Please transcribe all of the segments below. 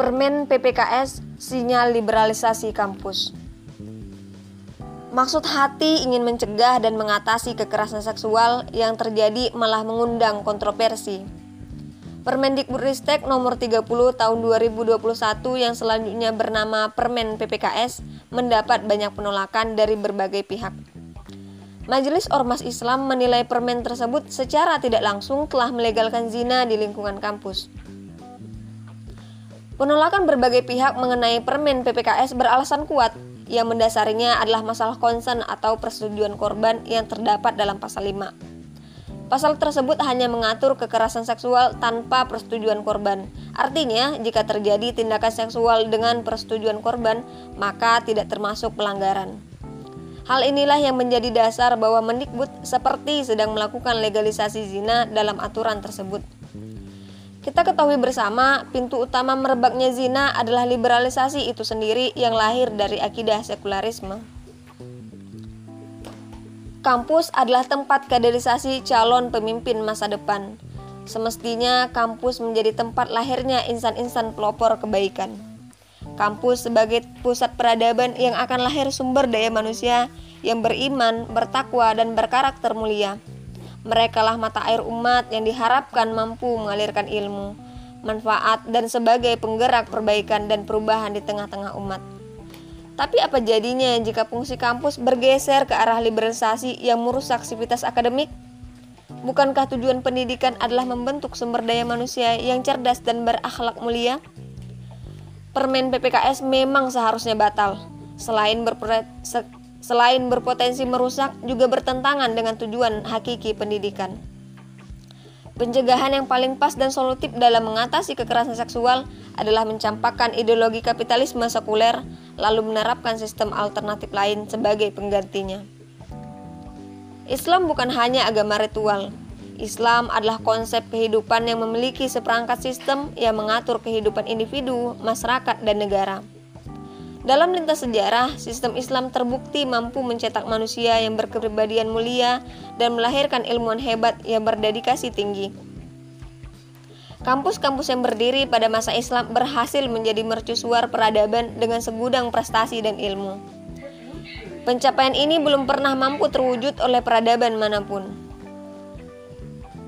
Permen PPKS sinyal liberalisasi kampus. Maksud hati ingin mencegah dan mengatasi kekerasan seksual yang terjadi malah mengundang kontroversi. Permendikbudristek nomor 30 tahun 2021 yang selanjutnya bernama Permen PPKS mendapat banyak penolakan dari berbagai pihak. Majelis Ormas Islam menilai permen tersebut secara tidak langsung telah melegalkan zina di lingkungan kampus. Penolakan berbagai pihak mengenai permen PPKS beralasan kuat yang mendasarinya adalah masalah konsen atau persetujuan korban yang terdapat dalam pasal 5. Pasal tersebut hanya mengatur kekerasan seksual tanpa persetujuan korban. Artinya, jika terjadi tindakan seksual dengan persetujuan korban, maka tidak termasuk pelanggaran. Hal inilah yang menjadi dasar bahwa Mendikbud seperti sedang melakukan legalisasi zina dalam aturan tersebut. Kita ketahui bersama, pintu utama merebaknya zina adalah liberalisasi itu sendiri yang lahir dari akidah sekularisme. Kampus adalah tempat kaderisasi calon pemimpin masa depan. Semestinya kampus menjadi tempat lahirnya insan-insan pelopor kebaikan. Kampus sebagai pusat peradaban yang akan lahir sumber daya manusia yang beriman, bertakwa, dan berkarakter mulia. Merekalah mata air umat yang diharapkan mampu mengalirkan ilmu, manfaat, dan sebagai penggerak perbaikan dan perubahan di tengah-tengah umat. Tapi apa jadinya jika fungsi kampus bergeser ke arah liberalisasi yang merusak aktivitas akademik? Bukankah tujuan pendidikan adalah membentuk sumber daya manusia yang cerdas dan berakhlak mulia? Permen PPKS memang seharusnya batal. Selain berpre selain berpotensi merusak, juga bertentangan dengan tujuan hakiki pendidikan. Pencegahan yang paling pas dan solutif dalam mengatasi kekerasan seksual adalah mencampakkan ideologi kapitalisme sekuler, lalu menerapkan sistem alternatif lain sebagai penggantinya. Islam bukan hanya agama ritual. Islam adalah konsep kehidupan yang memiliki seperangkat sistem yang mengatur kehidupan individu, masyarakat, dan negara. Dalam lintas sejarah, sistem Islam terbukti mampu mencetak manusia yang berkepribadian mulia dan melahirkan ilmuwan hebat yang berdedikasi tinggi. Kampus-kampus yang berdiri pada masa Islam berhasil menjadi mercusuar peradaban dengan segudang prestasi dan ilmu. Pencapaian ini belum pernah mampu terwujud oleh peradaban mana pun.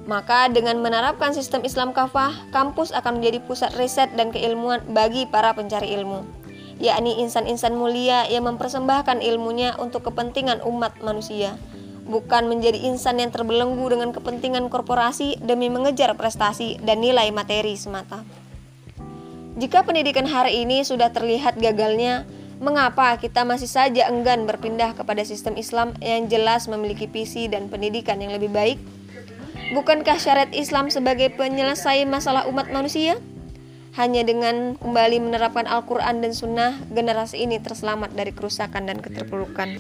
Maka dengan menerapkan sistem Islam kafah, kampus akan menjadi pusat riset dan keilmuan bagi para pencari ilmu yakni insan-insan mulia yang mempersembahkan ilmunya untuk kepentingan umat manusia, bukan menjadi insan yang terbelenggu dengan kepentingan korporasi demi mengejar prestasi dan nilai materi semata. Jika pendidikan hari ini sudah terlihat gagalnya, mengapa kita masih saja enggan berpindah kepada sistem Islam yang jelas memiliki visi dan pendidikan yang lebih baik? Bukankah syariat Islam sebagai penyelesai masalah umat manusia? Hanya dengan kembali menerapkan Al-Quran dan Sunnah, generasi ini terselamat dari kerusakan dan keterpurukan.